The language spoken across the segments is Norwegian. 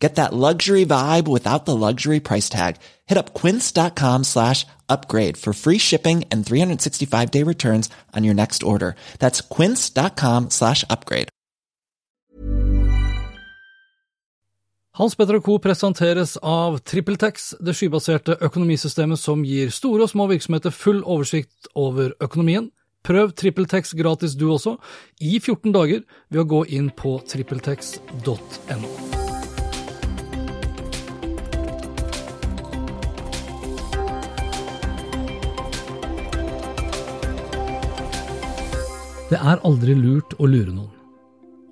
Get that luxury vibe without the luxury price tag. Hit up quince.com slash upgrade for free shipping and 365 day returns on your next order. That's quince.com slash upgrade. Hans Petter Co. presenteres av TrippelTex, det skybaserte økonomisystemet som gir store og små virksomheter full oversikt over økonomien. Prøv TrippelTex gratis du også, i 14 dager, ved å gå inn på trippeltex.no. Det er aldri lurt å lure noen.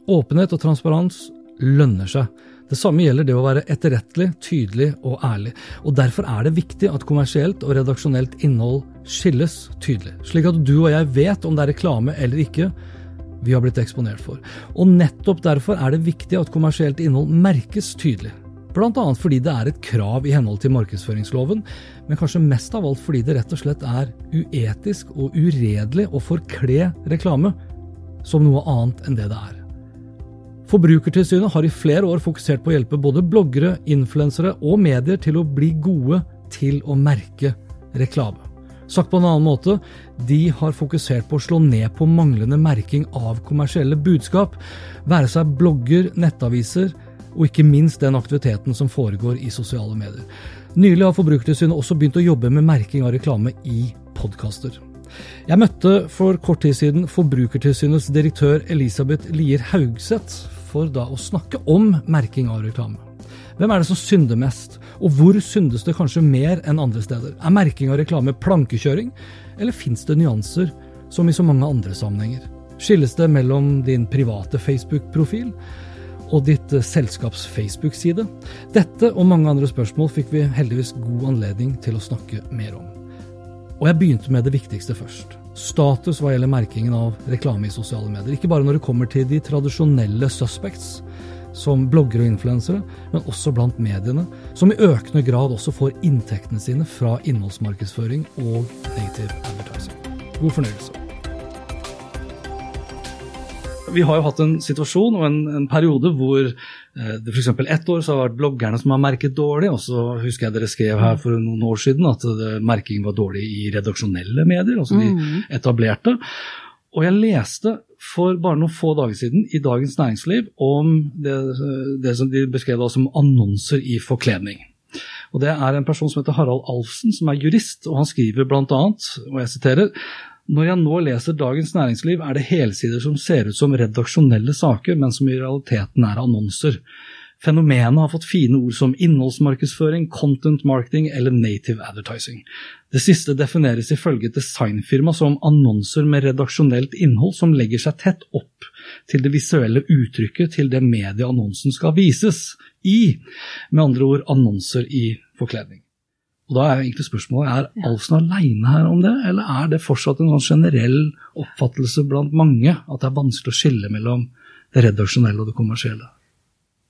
Åpenhet og transparens lønner seg. Det samme gjelder det å være etterrettelig, tydelig og ærlig. Og Derfor er det viktig at kommersielt og redaksjonelt innhold skilles tydelig, slik at du og jeg vet om det er reklame eller ikke vi har blitt eksponert for. Og nettopp derfor er det viktig at kommersielt innhold merkes tydelig. Annet fordi det er et krav i henhold til markedsføringsloven, men kanskje mest av alt fordi det rett og slett er uetisk og uredelig å forkle reklame som noe annet enn det det er. Forbrukertilsynet har i flere år fokusert på å hjelpe både bloggere, influensere og medier til å bli gode til å merke reklame. Sagt på en annen måte, de har fokusert på å slå ned på manglende merking av kommersielle budskap, være seg blogger, nettaviser og ikke minst den aktiviteten som foregår i sosiale medier. Nylig har Forbrukertilsynet også begynt å jobbe med merking av reklame i podkaster. Jeg møtte for kort tid siden Forbrukertilsynets direktør Elisabeth Lier Haugseth for da å snakke om merking av reklame. Hvem er det som synder mest, og hvor syndes det kanskje mer enn andre steder? Er merking av reklame plankekjøring, eller fins det nyanser, som i så mange andre sammenhenger? Skilles det mellom din private Facebook-profil og ditt selskaps Facebook-side? Dette og mange andre spørsmål fikk vi heldigvis god anledning til å snakke mer om. Og jeg begynte med det viktigste først. Status hva gjelder merkingen av reklame i sosiale medier. Ikke bare når det kommer til de tradisjonelle suspects, som bloggere og influensere, men også blant mediene, som i økende grad også får inntektene sine fra innholdsmarkedsføring og native advertising. God fornøyelse. Vi har jo hatt en situasjon og en, en periode hvor eh, det f.eks. ett år så har det vært bloggerne som har merket dårlig, og så husker jeg dere skrev her for noen år siden at det, merkingen var dårlig i redaksjonelle medier, altså de mm. etablerte. Og jeg leste for bare noen få dager siden i Dagens Næringsliv om det, det som de beskrev da som annonser i forkledning. Og Det er en person som heter Harald Alfsen, som er jurist, og han skriver bl.a., og jeg siterer når jeg nå leser Dagens Næringsliv, er det helsider som ser ut som redaksjonelle saker, men som i realiteten er annonser. Fenomenet har fått fine ord som innholdsmarkedsføring, content marketing eller native advertising. Det siste defineres ifølge et designfirma som annonser med redaksjonelt innhold som legger seg tett opp til det visuelle uttrykket til det mediet annonsen skal vises i. Med andre ord annonser i forkledning. Og Da er egentlig spørsmålet er Alfsen aleine her om det, eller er det fortsatt en sånn generell oppfattelse blant mange at det er vanskelig å skille mellom det redaksjonelle og det kommersielle?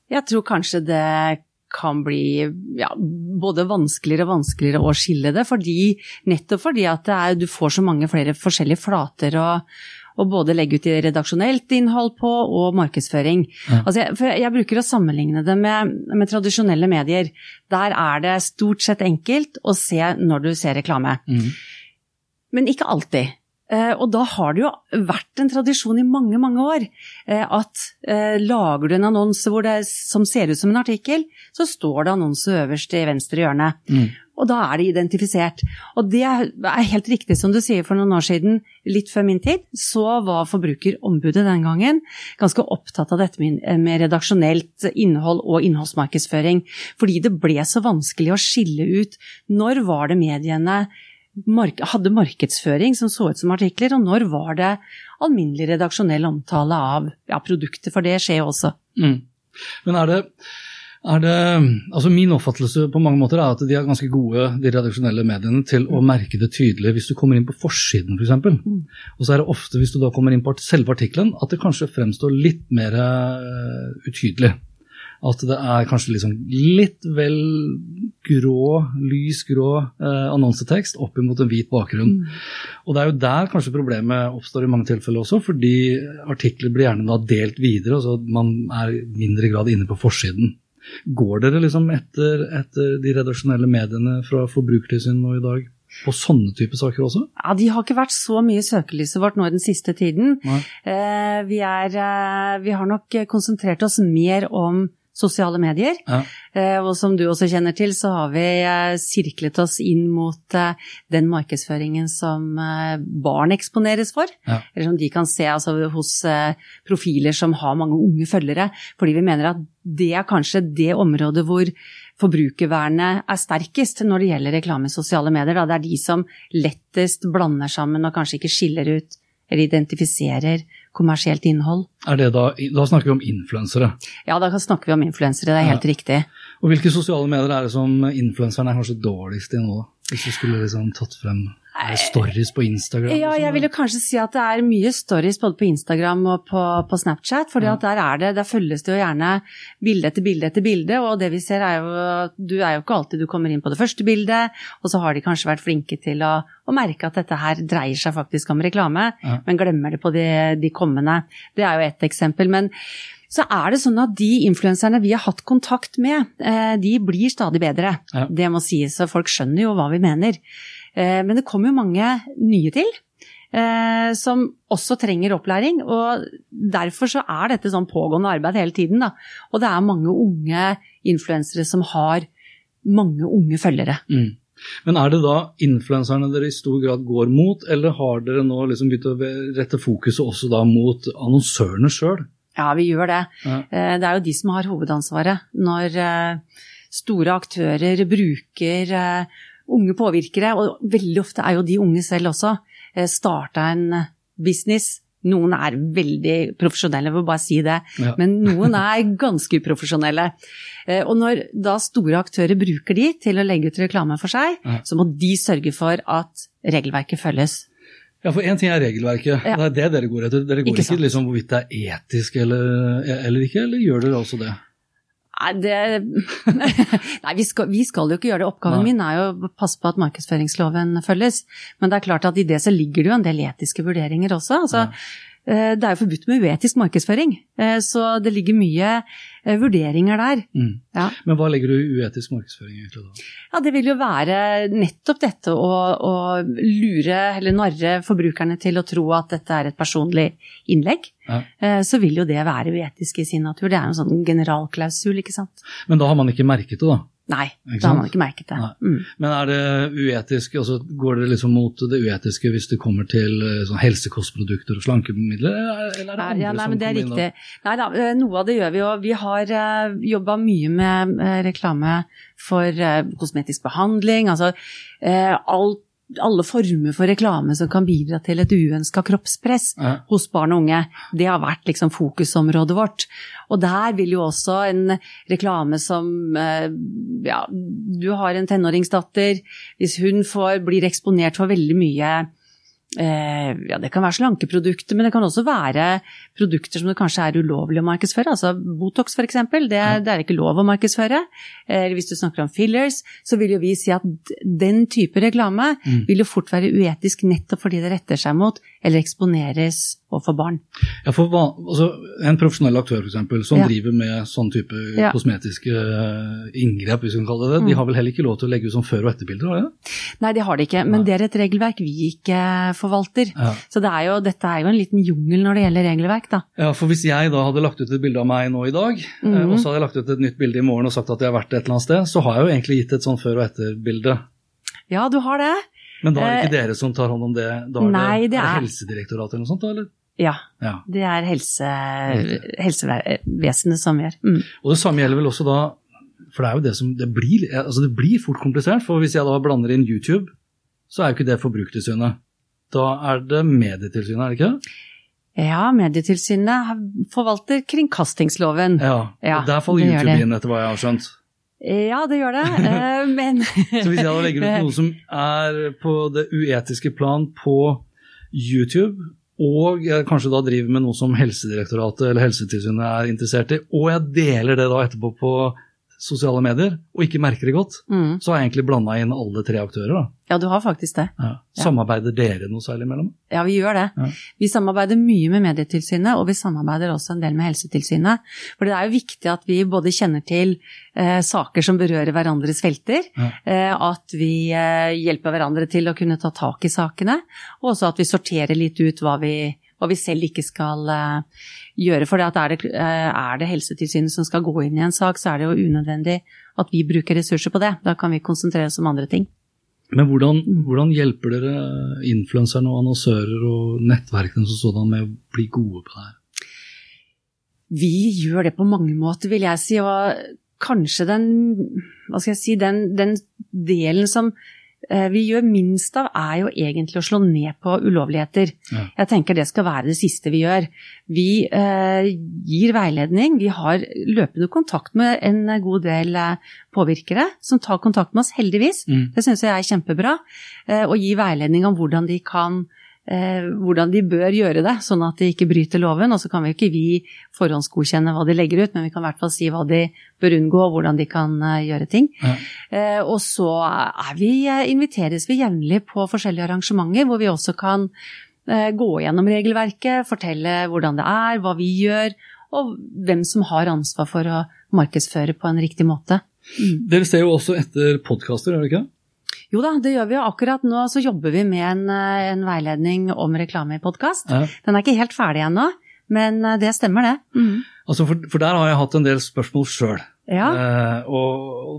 Jeg tror kanskje det kan bli ja, både vanskeligere og vanskeligere å skille det, fordi, nettopp fordi at er, du får så mange flere forskjellige flater å, å både legge ut i redaksjonelt innhold på og markedsføring. Ja. Altså jeg, jeg, bruker å sammenligne det med, med, tradisjonelle medier. Der er det stort sett enkelt å se når du ser reklame. Mm. Men ikke alltid. Eh, og da har det jo vært en tradisjon i mange, mange år eh, at eh, lager du en annonse det, som ser ut som en artikkel, så står det annonse øverst i venstre hjørne. Mm. Og da er det identifisert. Og det er helt riktig som du sier for noen år siden, litt før min tid, så var Forbrukerombudet den gangen ganske opptatt av dette med redaksjonelt innhold og innholdsmarkedsføring. Fordi det ble så vanskelig å skille ut når var det mediene hadde markedsføring som så ut som artikler, og når var det alminnelig redaksjonell omtale av ja, produkter, for det skjer jo også. Mm. Men er det Er det, altså Min oppfattelse på mange måter er at de er ganske gode, de redaksjonelle mediene, til å merke det tydelig hvis du kommer inn på forsiden f.eks. Mm. Og så er det ofte, hvis du da kommer inn på selve artikkelen, at det kanskje fremstår litt mer uh, utydelig. At det er kanskje liksom litt vel grå, lys grå eh, annonsetekst oppimot en hvit bakgrunn. Mm. Og det er jo der kanskje problemet oppstår i mange tilfeller også, fordi artikler blir gjerne da delt videre, og så man er i mindre grad inne på forsiden. Går dere liksom etter, etter de redaksjonelle mediene fra Forbrukertilsynet nå i dag? på sånne type saker også? Ja, De har ikke vært så mye i søkelyset vårt nå i den siste tiden. Eh, vi, er, eh, vi, har nok konsentrert oss mer om sosiale medier. Ja. Eh, og som du også kjenner til, så har vi eh, sirklet oss inn mot eh, den markedsføringen som barn eksponeres for. Ja. Eller som de kan se altså, hos profiler som har mange unge følgere. Fordi vi mener at det er kanskje det området hvor forbrukervernet er sterkest når det gjelder reklame i sosiale medier. Da. Det er de som lettest blander sammen og kanskje ikke skiller ut eller identifiserer kommersielt innhold. Er det da, da snakker vi om influensere? Ja, da snakker vi om influensere, det er helt riktig. Og Hvilke sosiale medier er det som influenserne er kanskje dårligst i nå, hvis du skulle liksom tatt frem stories på Instagram? Ja, jeg vil jo kanskje si at det er mye stories både på Instagram og på, på Snapchat. For ja. der er det, der følges det jo gjerne bilde etter bilde etter bilde. Og det vi ser er jo Du er jo ikke alltid du kommer inn på det første bildet, og så har de kanskje vært flinke til å, å merke at dette her dreier seg faktisk om reklame, ja. men glemmer det på de, de kommende. Det er jo ett eksempel. men så er det sånn at de influenserne vi har hatt kontakt med, eh, de blir stadig bedre. Ja. Det må sies, og folk skjønner jo hva vi mener. Eh, men det kommer jo mange nye til. Eh, som også trenger opplæring. Og derfor så er dette sånn pågående arbeid hele tiden. Da. Og det er mange unge influensere som har mange unge følgere. Mm. Men er det da influenserne dere i stor grad går mot, eller har dere nå liksom begynt å rette fokuset også da mot annonsørene sjøl? Ja, vi gjør det. Ja. Eh, det er jo de som har hovedansvaret når store aktører bruker unge påvirkere, og veldig ofte er jo de unge selv også, eh, starta en business. Noen er veldig profesjonelle, jeg vil bare si det, ja. men noen er ganske uprofesjonelle. Eh, og når da store aktører bruker de til å legge ut reklame for seg, ja. så må de sørge for at regelverket følges. Ja, for én ting er regelverket. Ja. Det er det dere går etter. Dere går ikke, ikke liksom hvorvidt det er etisk eller, eller ikke, eller gjør dere også det? Nei, det, nei vi, skal, vi, skal, jo ikke gjøre det. Oppgaven nei. min er jo å passe på at markedsføringsloven følges. Men det er klart at i det så ligger det jo en del etiske vurderinger også. Altså, Eh, det er jo forbudt med uetisk markedsføring, eh, så det ligger mye eh, vurderinger der. Mm. Ja. Men hva legger du i uetisk markedsføring egentlig da? Ja, Det vil jo være nettopp dette å, å lure eller narre forbrukerne til å tro at dette er et personlig innlegg. Ja. Så vil jo det være uetisk i sin natur. Det er en sånn generalklausul, ikke sant. Men da har man ikke merket det, da? Nei, da har man ikke merket det. Mm. Men er det uetisk, altså går det liksom mot det uetiske hvis det kommer til eh, sånn helsekostprodukter og slankemidler, eller er det andre ja, nei, som kommer er riktig. Nei da, eh, noe av det gjør vi jo. Vi har uh, eh, jobba mye med uh, reklame for uh, kosmetisk behandling. Altså uh, alt alle former for reklame som kan bidra til et uønska kroppspress ja. hos barn og unge. Det har vært liksom fokusområdet vårt. Og der vil jo også en reklame som eh, Ja, du har en tenåringsdatter. Hvis hun får, blir eksponert for veldig mye ja, det kan være slankeprodukter, men det kan også være produkter som det kanskje er ulovlig å markedsføre. Altså Botox f.eks. Det, det er ikke lov å markedsføre. Eller hvis du snakker om fillers, så vil jo vi si at den type reklame mm. vil jo fort være uetisk nettopp fordi det retter seg mot eller eksponeres overfor barn. Ja, for altså, En profesjonell aktør for eksempel, som ja. driver med sånn type ja. kosmetiske eh, inngrep, hvis vi kan kalle det det, mm. de har vel heller ikke lov til å legge ut sånn før- og etterbilder? Ja? Nei, det har de ikke, men Nei. det er et regelverk vi ikke forvalter. Så det er jo, dette er jo en liten jungel når det gjelder regelverk, da. Ja, for hvis jeg da hadde lagt ut et bilde av meg nå i dag, mm. og så hadde jeg lagt ut et nytt bilde i morgen og sagt at jeg har vært et eller annet sted, så har jeg jo egentlig gitt et sånn før- og etterbilde. Ja, du har det. Men da er det ikke eh, dere som tar hånd om det? Da er Nei, det, det er, Helsedirektoratet eller noe sånt? eller? Ja, ja. det er helse, helsevesenet som gjør. Mm. Og det samme gjelder vel også da For det er jo det som det blir, altså det blir fort komplisert. For hvis jeg da blander inn YouTube, så er jo ikke det Forbrukertilsynet. Da er det Medietilsynet, er det ikke? det? Ja, Medietilsynet forvalter kringkastingsloven. Ja, Ja, Der faller YouTube inn, etter hva jeg har skjønt. Ja, det gjør det, eh, men Så hvis jeg da legger ut noe som er på det uetiske plan på YouTube, og jeg kanskje da driver med noe som Helsedirektoratet eller Helsetilsynet er interessert i, og jeg deler det da etterpå på sosiale medier, og ikke merker det godt, mm, så har jeg egentlig blanda inn alle tre aktører. da. Ja, du har faktisk det. Ja. Samarbeider dere noe særlig mellom? Ja, vi gjør det. Ja. Vi samarbeider mye med Medietilsynet, og vi samarbeider også en del med Helsetilsynet. For det er jo viktig at vi både kjenner til eh, saker som berører hverandres felter, Ja. eh, at vi eh, hjelper hverandre til å kunne ta tak i sakene, og også at vi sorterer litt ut hva vi, hva vi selv ikke skal eh, gjøre. For er, det, eh, er det Helsetilsynet som skal gå inn i en sak, så er det jo unødvendig at vi bruker ressurser på det. Da kan vi konsentrere oss om andre ting. Men hvordan, hvordan hjelper dere influenserne og annonsører og nettverkene som sådan med å bli gode på det her? Vi gjør det på mange måter, vil jeg si. Og kanskje den, hva skal jeg si, den, den delen som vi gjør minst av, er jo egentlig å slå ned på ulovligheter. Ja. Jeg tenker det skal være det siste vi gjør. Vi eh, gir veiledning. Vi har løpende kontakt med en god del eh, påvirkere som tar kontakt med oss, heldigvis. Mm. Det syns jeg er kjempebra. Eh, og gi veiledning om hvordan de kan eh, hvordan de bør gjøre det, sånn at de ikke bryter loven. Og så kan vi jo ikke vi forhåndsgodkjenne hva de legger ut, men vi kan i hvert fall si hva de bør unngå, og hvordan de kan eh, gjøre ting. Ja. Eh, og så er vi, eh, inviteres vi jevnlig på forskjellige arrangementer, hvor vi også kan eh, gå gjennom regelverket, fortelle hvordan det er, hva vi gjør, og hvem som har ansvar for å markedsføre på en riktig måte. Dere ser jo også etter podkaster, gjør dere ikke? Jo da, det gjør vi jo. Akkurat nå så jobber vi med en, eh, en veiledning om reklame i podkast. Ja. Den er ikke helt ferdig ennå, men eh, det stemmer det. Altså for, for der har jeg hatt en del spørsmål sjøl. Ja. Eh,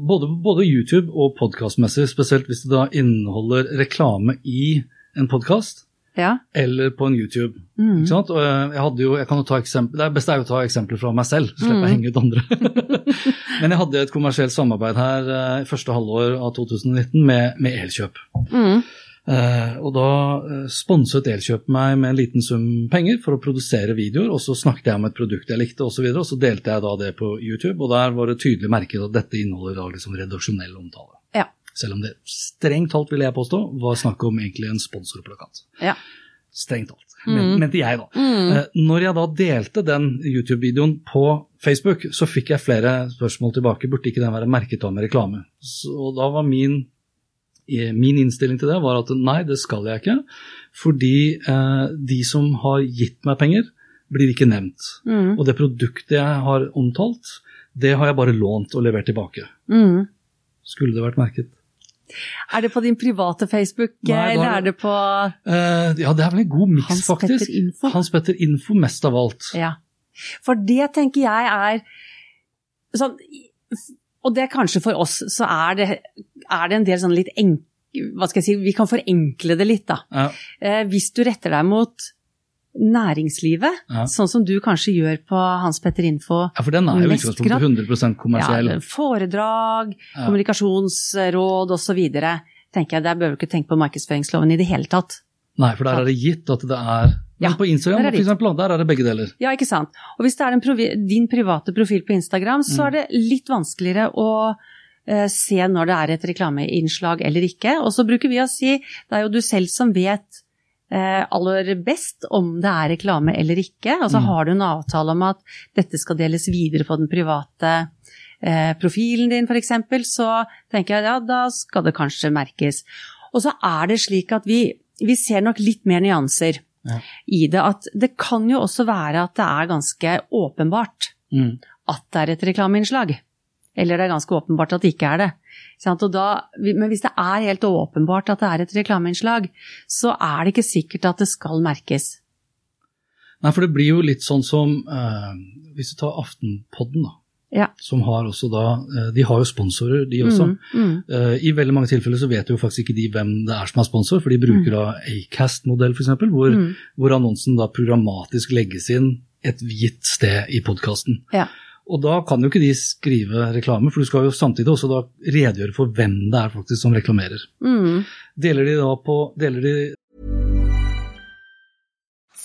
både, både YouTube og podkastmessig, spesielt hvis det da inneholder reklame i en podkast ja. eller på en YouTube. Mm. Eh, jeg jo, jeg kan jo ta eksempel, Det beste er jo å ta eksempler fra meg selv, så slipper jeg å Mm. henge ut andre. Men jeg hadde et kommersielt samarbeid her eh, i første halvår av 2019 med, med Elkjøp. Mm. Uh, og da sponset Elkjøp meg med en liten sum penger for å produsere videoer, og så snakket jeg om et produkt jeg likte osv., og, så videre, og så delte jeg da det på YouTube, og der var det tydelig merket at dette inneholder da liksom redaksjonell omtale. Selv om det strengt talt, vil jeg påstå, var snakk om egentlig en sponsorplakat. Ja. Strengt talt, men, mente jeg da. Mm. Eh, Når jeg da delte den YouTube-videoen på Facebook, så fikk jeg flere spørsmål tilbake. Burde ikke den være merket av med reklame? Så, da var min, eh, min innstilling til det var at nei, det skal jeg ikke. Fordi eh, de som har gitt meg penger, blir ikke nevnt. Mm. Og det produktet jeg har omtalt, det har jeg bare lånt og levert tilbake. Mm. Skulle det vært merket? Er det på din private Facebook, Nei, eller er det på uh, ja, det er vel en god miks, Hans faktisk. Petter Info? Hans Petter Info mest av alt. Ja. For det tenker jeg er sånn Og det er kanskje for oss, så er det, er det en del sånn litt enk... Hva skal jeg si, vi kan forenkle det litt, da. Ja, Uh, hvis du retter deg mot næringslivet, Ja. sånn som du kanskje gjør på Hans Petter Info. ja, for den er jo utgangspunktet 100% kommersiell. Ja, foredrag, Ja. kommunikasjonsråd osv. tenker jeg, Der bør du ikke tenke på markedsføringsloven i det hele tatt. Nei, for der er det gitt at det er Men Ja, på Instagram der er for eksempel, der er det begge deler. Ja, ikke sant. Og hvis det er provi din private profil på Instagram, så Mm. er det litt vanskeligere å uh, se når det er et reklameinnslag eller ikke. Og så bruker vi å si det er jo du selv som vet aller best om det er reklame eller ikke. Altså Mm. har du en avtale om at dette skal deles videre på den private eh, profilen din f.eks., så tenker jeg ja, da skal det kanskje merkes. Og så er det slik at vi, vi ser nok litt mer nyanser Ja. i det. At det kan jo også være at det er ganske åpenbart Mm. at det er et reklameinnslag. Eller det er ganske åpenbart at det ikke er det. Og da, men hvis det er helt åpenbart at det er et reklameinnslag, så er det ikke sikkert at det skal merkes. Nei, for det blir jo litt sånn som eh, Hvis du tar Aftenpodden, da. Ja. Som har også da eh, De har jo sponsorer, de også. Mm, mm. Eh, I veldig mange tilfeller så vet jo faktisk ikke de hvem det er som er sponsor, for de bruker da Acast-modell f.eks., hvor, Mm. hvor annonsen da programmatisk legges inn et gitt sted i podkasten. Ja. Og da kan jo ikke de skrive reklame, for du skal jo samtidig også da redegjøre for hvem det er faktisk som reklamerer. Mm. Deler de da på Deler de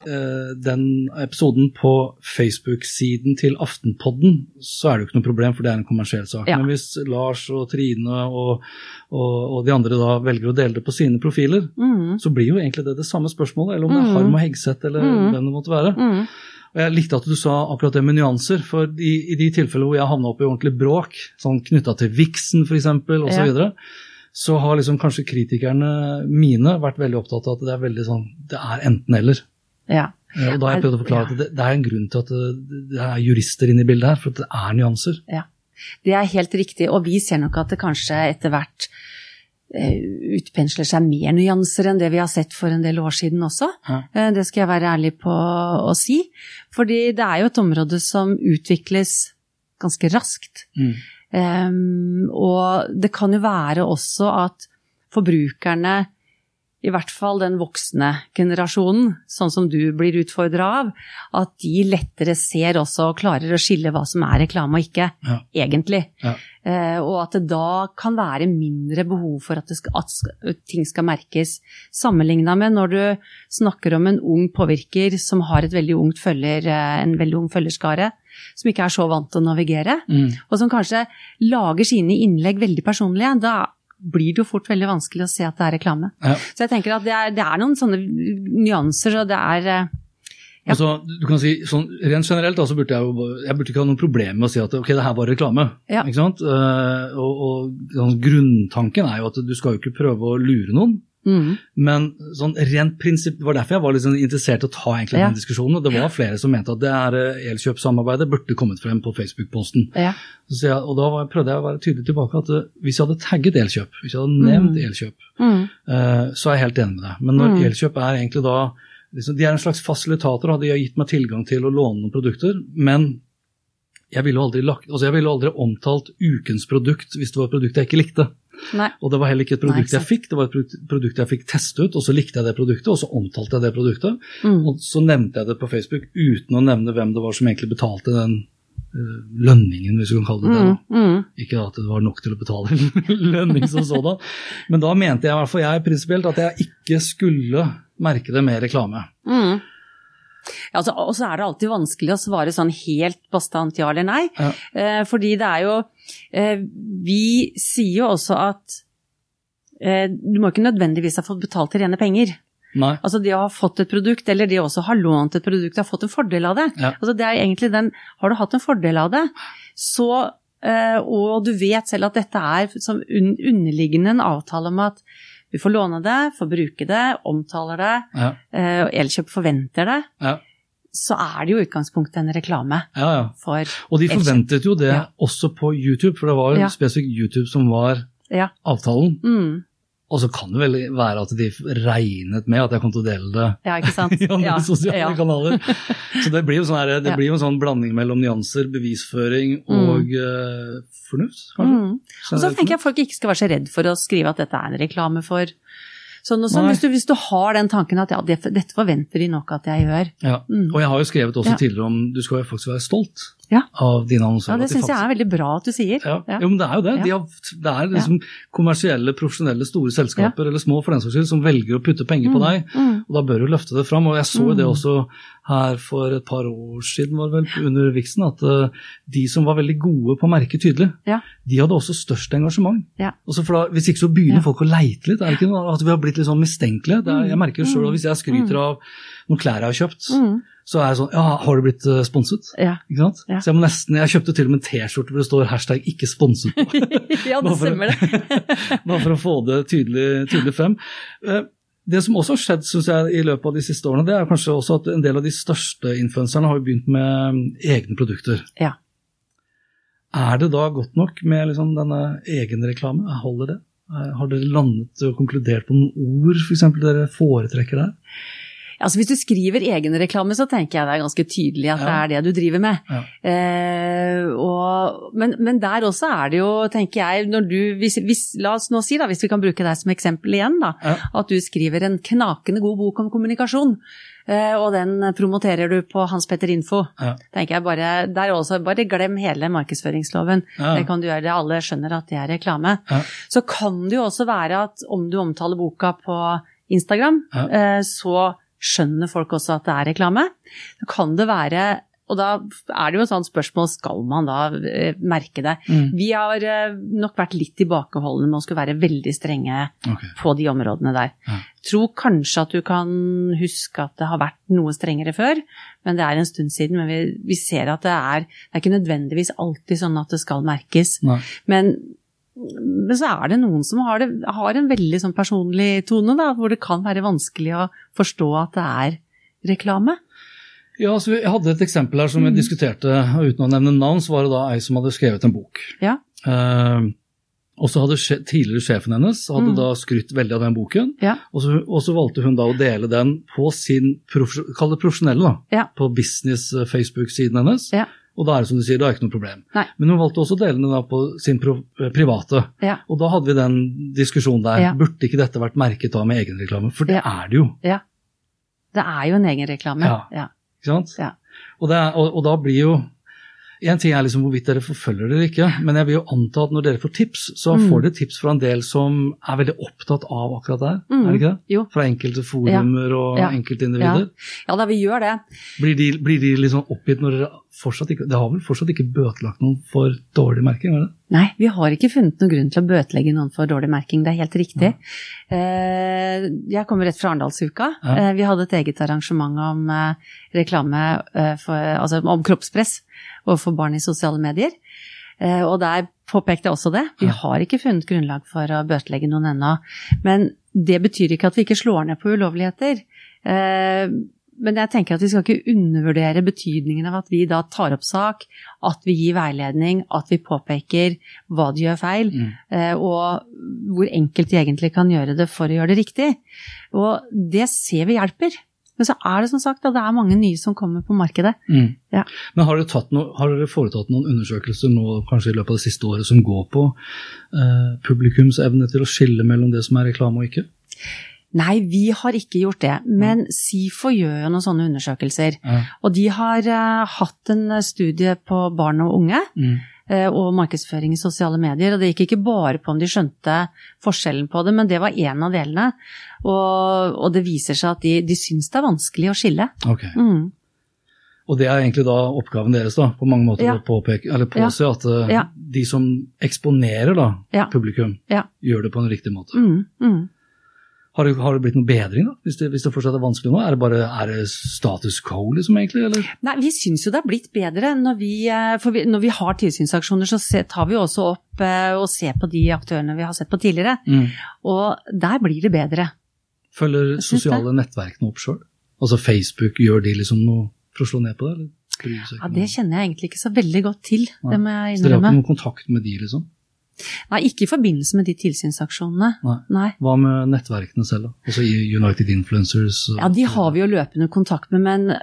Eh, den episoden på Facebook-siden til Aftenpodden, så er det jo ikke noe problem, for det er en kommersiell sak. Ja. Men hvis Lars og Trine og, og, og de andre da velger å dele det på sine profiler, Mm. så blir jo egentlig det det samme spørsmålet, eller om det er Harm og Hegseth eller Mm. hvem det måtte være. Og Jeg likte at du sa akkurat det med nyanser, for i, i de tilfellene hvor jeg havna opp i ordentlig bråk, sånn knytta til Vixen f.eks., osv., så, videre, så har liksom kanskje kritikerne mine vært veldig opptatt av at det er veldig sånn Det er enten-eller. Ja. Ja, og da har jeg prøvd å forklare at det, det er en grunn til at det, er jurister inne i bildet her, for det er nyanser. Ja, det er helt riktig. Og vi ser nok at det kanskje etter hvert eh, utpensler seg mer nyanser enn det vi har sett for en del år siden også. Ja. Eh, Det skal jeg være ærlig på å si. Fordi det er jo et område som utvikles ganske raskt. Mm. Em, og det kan jo være også at forbrukerne, i hvert fall den voksne generasjonen, sånn som du blir utfordra av, at de lettere ser også og klarer å skille hva som er reklame og ikke, Ja. egentlig. Ja. Eh, og at det da kan være mindre behov for at, det skal, at ting skal merkes, sammenligna med når du snakker om en ung påvirker som har et veldig ungt følger, eh, en veldig ung følgerskare, som ikke er så vant til å navigere, Mm. og som kanskje lager sine innlegg veldig personlige, da blir det jo fort veldig vanskelig å se at det er reklame. Ja. Så jeg tenker at det er, det er noen sånne nyanser, og det er eh, Ja. Altså, du kan si, sånn, Rent generelt da, så burde jeg jo jeg burde ikke ha noe problem med å si at ok, det her var reklame. Ja. ikke sant? Eh, og, og sånn, Grunntanken er jo at du skal jo ikke prøve å lure noen. Mm, Men sånn rent prinsipp, det var derfor jeg var sånn interessert i å ta egentlig Ja. den diskusjonen. og Det var flere som mente at det her eh, elkjøpssamarbeidet burde kommet frem på Facebook-posten. ja. Så jeg, og da var, prøvde jeg å være tydelig tilbake at eh, hvis jeg hadde tagget elkjøp, hvis jeg hadde nevnt elkjøp, Mm, Uh, så er jeg helt enig med deg. Men når Mm. elkjøp er egentlig da liksom, De er en slags fasilitator, og de har gitt meg tilgang til å låne noen produkter. Men jeg ville aldri, lagt, altså jeg ville aldri omtalt ukens produkt hvis det var et produkt jeg ikke likte. Nei. Og det var heller ikke et Nei, produkt ikke jeg fikk, det var et produkt- jeg fikk teste ut, og så likte jeg det produktet, og så omtalte jeg det produktet. Mm. Og så nevnte jeg det på Facebook uten å nevne hvem det var som egentlig betalte den uh, lønningen, hvis du kan kalle det det. Mm, da. mm. Ikke at det var nok til å betale lønning som sådan. Men da mente jeg i hvert fall jeg prinsipielt at jeg ikke skulle merke det med reklame. Mm. Ja, altså, og så er det alltid vanskelig å svare sånn helt bastant ja eller nei. Ja. Eh, fordi det er jo Vi sier jo også at eh, du må ikke nødvendigvis ha fått betalt til rene penger. Nei. Altså det å ha fått et produkt, eller det å også ha lånt et produkt, har fått en fordel av det. Ja. Altså det er egentlig den Har du hatt en fordel av det, så eh, Og du vet selv at dette er som un underliggende en avtale om at du får låne det, får bruke det, omtaler det, Ja, eh, og Elkjøp forventer det, ja, så er det jo i utgangspunktet en reklame ja. ja. for Og de forventet jo det Ja. også på YouTube, for det var jo spesifikt YouTube som var Ja. avtalen. Mm, Og så kan det vel være at de regnet med at jeg kom til å dele det ja, ikke sant? i andre sosiale kanaler. Så det blir jo sånn, her, det blir jo en sånn blanding mellom nyanser, bevisføring og eh, fornuft, kanskje. Mm. Og så tenker jeg folk ikke skal være så redd for å skrive at dette er en reklame for sånn og sånn. Hvis du, hvis du har den tanken at ja, det, dette forventer de nok at jeg gjør. Ja. Mm. Og jeg har jo skrevet også Ja. tidligere om du skal faktisk være stolt Ja. av dine annonsører. Ja, det syns de jeg er veldig bra at du sier. Ja. Ja. Jo, men det er jo det. De har, det er liksom kommersielle, profesjonelle, store selskaper, eller små for den saks skyld, som velger å putte penger på deg. Mm. Og da bør du løfte det fram. Og jeg så mm. det Mm. også her for et par år siden, var vel, under Vixen, at eh, de som var veldig gode på å merke tydelig, Ja. de hadde også størst engasjement. Ja. Også for da, hvis ikke så begynner folk å leite litt. Er det ikke noe, at vi har blitt litt sånn mistenkelige? Det er, jeg merker jo sjøl at hvis jeg skryter av noen klær jeg har kjøpt, Mm. Så er jeg sånn Ja, har du blitt eh, sponset? Ja. Ikke sant? Ja. Så jeg må nesten Jeg kjøpte til og med en T-skjorte hvor det står hashtag 'ikke sponset' på. ja, det stemmer det. Bare for å få det tydelig, tydelig frem. Eh, Det som også har skjedd synes jeg, i løpet av de siste årene, det er kanskje også at en del av de største influenserne har begynt med mm, egne produkter. Ja. Er det da godt nok med liksom denne egenreklame? Holder det? Eh, Har dere landet og konkludert på noen ord for eksempel, dere foretrekker der? Altså, hvis du skriver egenreklame, så tenker jeg det er ganske tydelig at det er det du driver med. Ja. Eh, og, men, men der også er det jo, tenker jeg, når du hvis, hvis, La oss nå si, da, hvis vi kan bruke deg som eksempel igjen, da, Ja. at du skriver en knakende god bok om kommunikasjon. eh, Og den promoterer du på Hans Petter Info. Ja. tenker jeg bare, der også, bare glem hele markedsføringsloven. Ja. Det kan du gjøre, alle skjønner at det er reklame. Ja. Så kan det jo også være at om du omtaler boka på Instagram, Ja. eh, så skjønner folk også at det er reklame. Så kan det være og da er det jo et sånt spørsmål, skal man da eh, merke det? Mm. Vi har eh, nok vært litt tilbakeholdne med å skulle være veldig strenge okay. på de områdene der. Ja. Tror kanskje at du kan huske at det har vært noe strengere før, men det er en stund siden. Men vi, vi ser at det er, det er ikke nødvendigvis alltid sånn at det skal merkes. Nei. Men, men så er det noen som har, det, har en veldig sånn personlig tone, da, hvor det kan være vanskelig å forstå at det er reklame. Ja, så Jeg hadde et eksempel her som Mm. diskuterte, og uten å nevne navn, så var det da ei som hadde skrevet en bok. Ja. Eh, og så hadde tidligere sjefen hennes hadde Mm. da skrytt veldig av den boken, Ja. og så, og så valgte hun da å dele den på sin kall det profesjonelle, da, Ja. på business-Facebook-siden hennes. Ja. Og da er det som du sier, det er ikke noe problem. Nei. Men hun valgte også å dele da på sin eh, private. Ja. Og da hadde vi den diskusjonen der. Ja. Burde ikke dette vært merket da med egenreklame? For det Ja. er det jo. ja. Det er jo en egenreklame. Ja. Ja. Ikke sant? Ja. Og, det er, og, og da blir jo En ting er liksom hvorvidt dere forfølger dere ikke, men jeg vil jo anta at når dere får tips, så Mm. får dere tips fra en del som er veldig opptatt av akkurat det her. Mm. Er det ikke det? Jo. Fra enkelte forumer og Ja. enkeltindivider. ja da, vi gjør det. Blir, de, blir de sånn oppgitt når dere fortsatt ikke Det har vel fortsatt ikke bøtelagt noen for dårlig merking? er det? Nei, vi har ikke funnet noen grunn til å bøtelegge noen for dårlig merking, det er helt riktig. Eh, Jeg kommer rett fra Arendalsuka. Ja. Eh, Vi hadde et eget arrangement om eh, reklame, for, altså om kroppspress overfor barn i sosiale medier. Eh, Og der påpekte jeg også det. Vi Ja. har ikke funnet grunnlag for å bøtelegge noen ennå. Men det betyr ikke at vi ikke slår ned på ulovligheter. Men jeg tenker at vi skal ikke undervurdere betydningen av at vi da tar opp sak, at vi gir veiledning, at vi påpeker hva de gjør feil, Mm. eh, og hvor enkelt de egentlig kan gjøre det for å gjøre det riktig. Og det ser vi hjelper. Men så er det som sagt at det er mange nye som kommer på markedet. Mm. Ja. Men har dere, noe, har dere foretatt noen undersøkelser nå, kanskje i løpet av det siste året som går på eh, publikums evne til å skille mellom det som er reklame og ikke? Nei, vi har ikke gjort det, men SIFO gjør jo noen sånne undersøkelser. Ja. Og de har uh, hatt en studie på barn og unge. Mm. eh, og markedsføring i sosiale medier. Og det gikk ikke bare på om de skjønte forskjellen på det, men det var én av delene. Og, og det viser seg at de, de syns det er vanskelig å skille. Ok. Mm. Og det er egentlig da oppgaven deres, da, på mange måter Ja. å påpeke, eller påse at uh, Ja. de som eksponerer da, Ja. publikum, Ja. gjør det på en riktig måte. Mm, mm. Har, det, har det blitt noe bedring, da, hvis det, hvis det fortsatt er vanskelig nå? Er det bare er det status quo, liksom, egentlig? Eller? Nei, vi syns jo det har blitt bedre. Når vi, eh, vi, når vi har tilsynsaksjoner, så tar vi jo også opp eh, og ser på de aktørene vi har sett på tidligere. Mm. Og der blir det bedre. Følger sosiale nettverk nettverkene opp sjøl? Altså Facebook, gjør de liksom noe for å slå ned på det? Eller? Ja. Det kjenner jeg egentlig ikke så veldig godt til. Nei. Det må jeg Så dere har ikke noen kontakt med de, liksom? Nei, ikke i forbindelse med de tilsynsaksjonene. Nei. Nei. Hva med nettverkene selv, da? Altså United Influencers? og- Ja, de har vi jo løpende kontakt med, men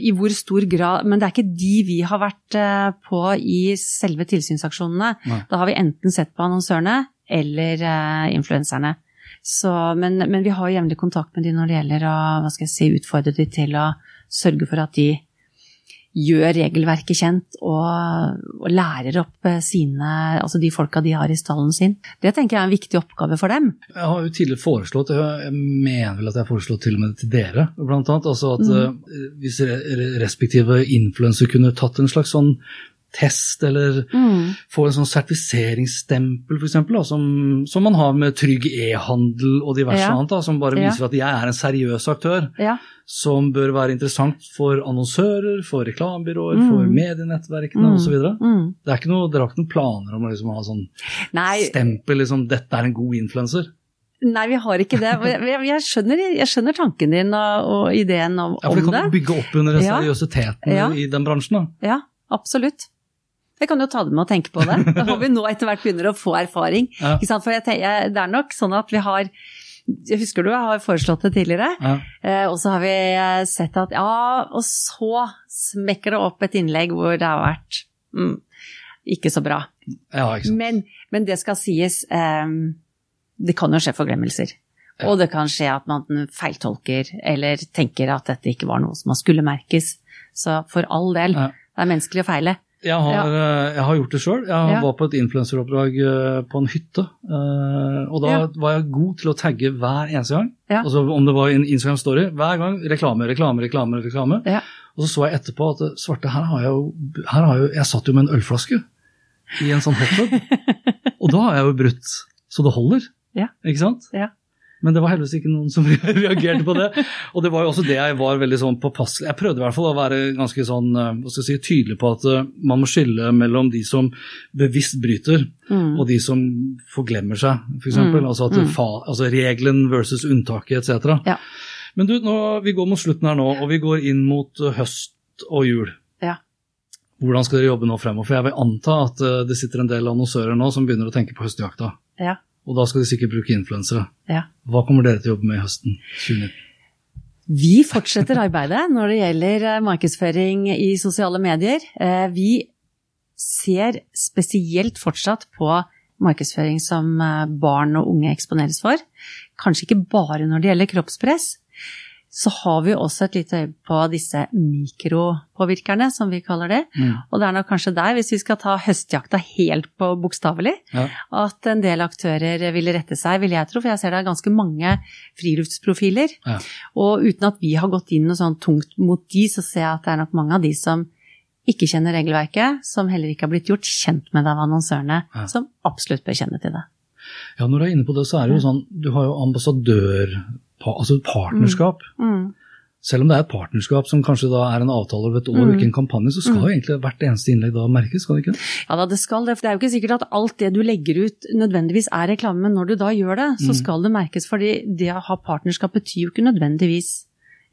i hvor stor grad Men det er ikke de vi har vært eh, på i selve tilsynsaksjonene. Nei. Da har vi enten sett på annonsørene eller eh, influenserne. Så, men, men vi har jevnlig kontakt med de når det gjelder å hva skal jeg si, utfordre de til å sørge for at de gjør regelverket kjent og, og lærer opp eh, sine, altså de folka de har i stallen sin. Det tenker jeg er en viktig oppgave for dem. Jeg har jo tidligere foreslått, jeg mener vel at jeg har foreslått til og med til dere, blant annet, altså at Mm. hvis re- re- respektive influenser kunne tatt en slags sånn test, eller Mm. få en sånn sertifiseringsstempel, f.eks., som, som man har med Trygg e-handel og diverse Ja. annet, da, som bare Ja. viser at jeg er en seriøs aktør Ja. som bør være interessant for annonsører, for reklamebyråer, Mm. for medienettverkene Mm. osv. Mm. Det er noe, dere har ikke noen planer om å liksom ha sånn Nei, stempel, liksom 'dette er en god influenser'? nei, vi har ikke det. Jeg, skjønner, jeg skjønner tanken din og, og ideen om, Ja, for det om kan det. bygge opp under Ja. seriøsiteten Ja. i den bransjen. da. Ja, absolutt. Jeg kan jo ta det med å tenke på det. Da får vi nå etter hvert begynner å få erfaring. Ja. For jeg tenker, det er nok sånn at vi har jeg Husker du jeg har foreslått det tidligere? Ja. Eh, og så har vi eh, sett at ja, og så smekker det opp et innlegg hvor det har vært mm, ikke så bra. ja, ikke. Men, men det skal sies, eh, det kan jo skje forglemmelser. Ja. Og det kan skje at man feiltolker eller tenker at dette ikke var noe som skulle merkes. Så for all del, det er menneskelig å feile. Jeg har, ja. jeg har gjort det sjøl. Jeg Ja. var på et influenseroppdrag eh, på en hytte. eh, Og da Ja. var jeg god til å tagge hver eneste gang. Altså Om det var en Instagram Story. Hver gang reklame, reklame, reklame. reklame. Og så så jeg etterpå at eh, svarte, her har jeg jo, her har jeg, jeg satt jo med en ølflaske i en sånn hotdog. og da har jeg jo brutt så det holder. Ja. Ikke sant? Ja. Men det var heldigvis ikke noen som reagerte på det. Og det var jo også det jeg var veldig sånn påpasselig Jeg prøvde i hvert fall å være ganske sånn, eh, hva skal jeg si, tydelig på at eh, man må skille mellom de som bevisst bryter, Mm. og de som forglemmer seg, f.eks. Mm, Altså, at mm. fa, altså regelen versus unntaket etc. Ja. Men du, nå, vi går mot slutten her nå, og vi går inn mot eh, høst og jul. Ja. Hvordan skal dere jobbe nå fremover? For jeg vil anta at det sitter en del annonsører nå som begynner å tenke på høstjakta. Ja. Og da skal de sikkert bruke influensere. Ja. Hva kommer dere til å jobbe med i høsten 2019? Vi fortsetter arbeidet når det gjelder eh, markedsføring i sosiale medier. Eh, Vi ser spesielt fortsatt på markedsføring som eh, barn og unge eksponeres for. Kanskje ikke bare når det gjelder kroppspress. Så har vi også et lite øye på disse mikropåvirkerne, som vi kaller det. Mm. Og det er nok kanskje der, hvis vi skal ta høstjakta helt på bokstavelig, Ja. at en del aktører ville rette seg, vil jeg tro. For jeg ser det er ganske mange friluftsprofiler. Ja. Og uten at vi har gått inn noe sånn tungt mot de, så ser jeg at det er nok mange av de som ikke kjenner regelverket, som heller ikke har blitt gjort kjent med det av annonsørene, Ja. som absolutt bør kjenne til det. Ja, når du er inne på det, så er det jo sånn Du har jo ambassadør, altså partnerskap. Mm. Selv om det er et partnerskap som kanskje da er en avtale over et år mm. ikke en kampanje, så skal jo egentlig hvert eneste innlegg da merkes, skal det ikke? Ja da, det skal det. For det er jo ikke sikkert at alt det du legger ut nødvendigvis er reklame, men når du da gjør det, så skal det merkes. fordi det å ha partnerskap betyr jo ikke nødvendigvis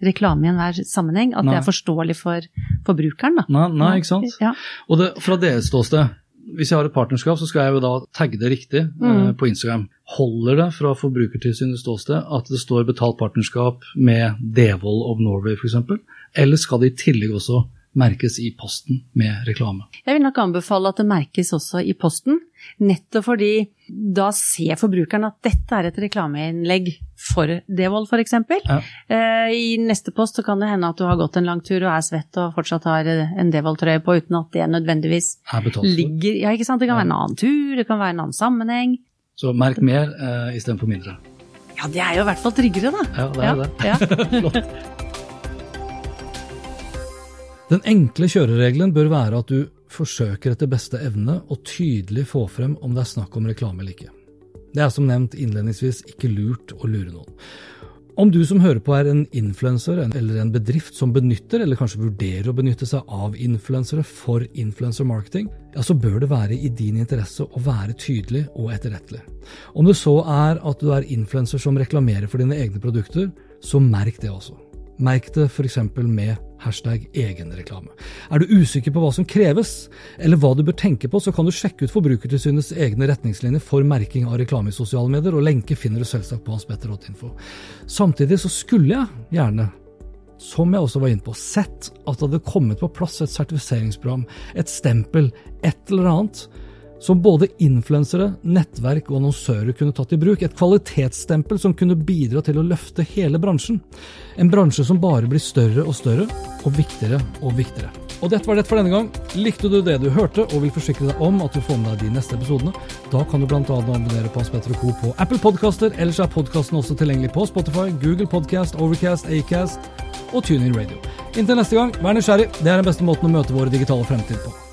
reklame i enhver sammenheng. At Nei. det er forståelig for forbrukeren, da. Nei, nei ikke sant? Ja. Og det, fra deres ståsted, hvis jeg har et partnerskap, så skal jeg jo da tagge det riktig eh, på Instagram. Holder det fra Forbrukertilsynets ståsted at det står betalt partnerskap med Devold of Norway f.eks., eller skal det i tillegg også merkes i posten med reklame? Jeg vil nok anbefale at det merkes også i posten, nettopp fordi da ser forbrukeren at dette er et reklameinnlegg for Devold f.eks. Ja. Eh, I neste post så kan det hende at du har gått en lang tur og er svett og fortsatt har en Devold-trøye på, uten at det nødvendigvis Er ligger Ja, ikke sant. Det kan være en annen tur, det kan være en annen sammenheng. Så merk mer eh, istedenfor mindre. Ja, det er jo i hvert fall tryggere, da. Ja, det er det. Ja. Den enkle kjøreregelen bør være at du forsøker etter beste evne å tydelig få frem om det er snakk om reklame eller ikke. Det er som nevnt innledningsvis ikke lurt å lure noen. Om du som hører på er en influenser eller en bedrift som benytter eller kanskje vurderer å benytte seg av influensere for influencer marketing, ja, så bør det være i din interesse å være tydelig og etterrettelig. Om det så er at du er influenser som reklamerer for dine egne produkter, så merk det også. Merk det f.eks. med hashtag egenreklame. Er du usikker på hva som kreves, eller hva du bør tenke på, så kan du sjekke ut Forbrukertilsynets egne retningslinjer for merking av reklame i sosiale medier, og lenke finner du selvsagt på hanspetter.info. Samtidig så skulle jeg gjerne som jeg også var inne på, sett at det hadde kommet på plass et sertifiseringsprogram, et stempel, et eller annet, som både influensere, nettverk og annonsører kunne tatt i bruk. Et kvalitetsstempel som kunne bidra til å løfte hele bransjen. En bransje som bare blir større og større, og viktigere og viktigere. Og dette var det for denne gang. Likte du det du hørte og vil forsikre deg om at du får med deg de neste episodene, da kan du bl.a. abonnere på Hans Petter og Co. på Apple Podcaster. Ellers er podkasten også tilgjengelig på Spotify, Google Podcast, Overcast, Acast og TuneIn Radio. Inntil neste gang, vær nysgjerrig. Det er den beste måten å møte vår digitale fremtid på.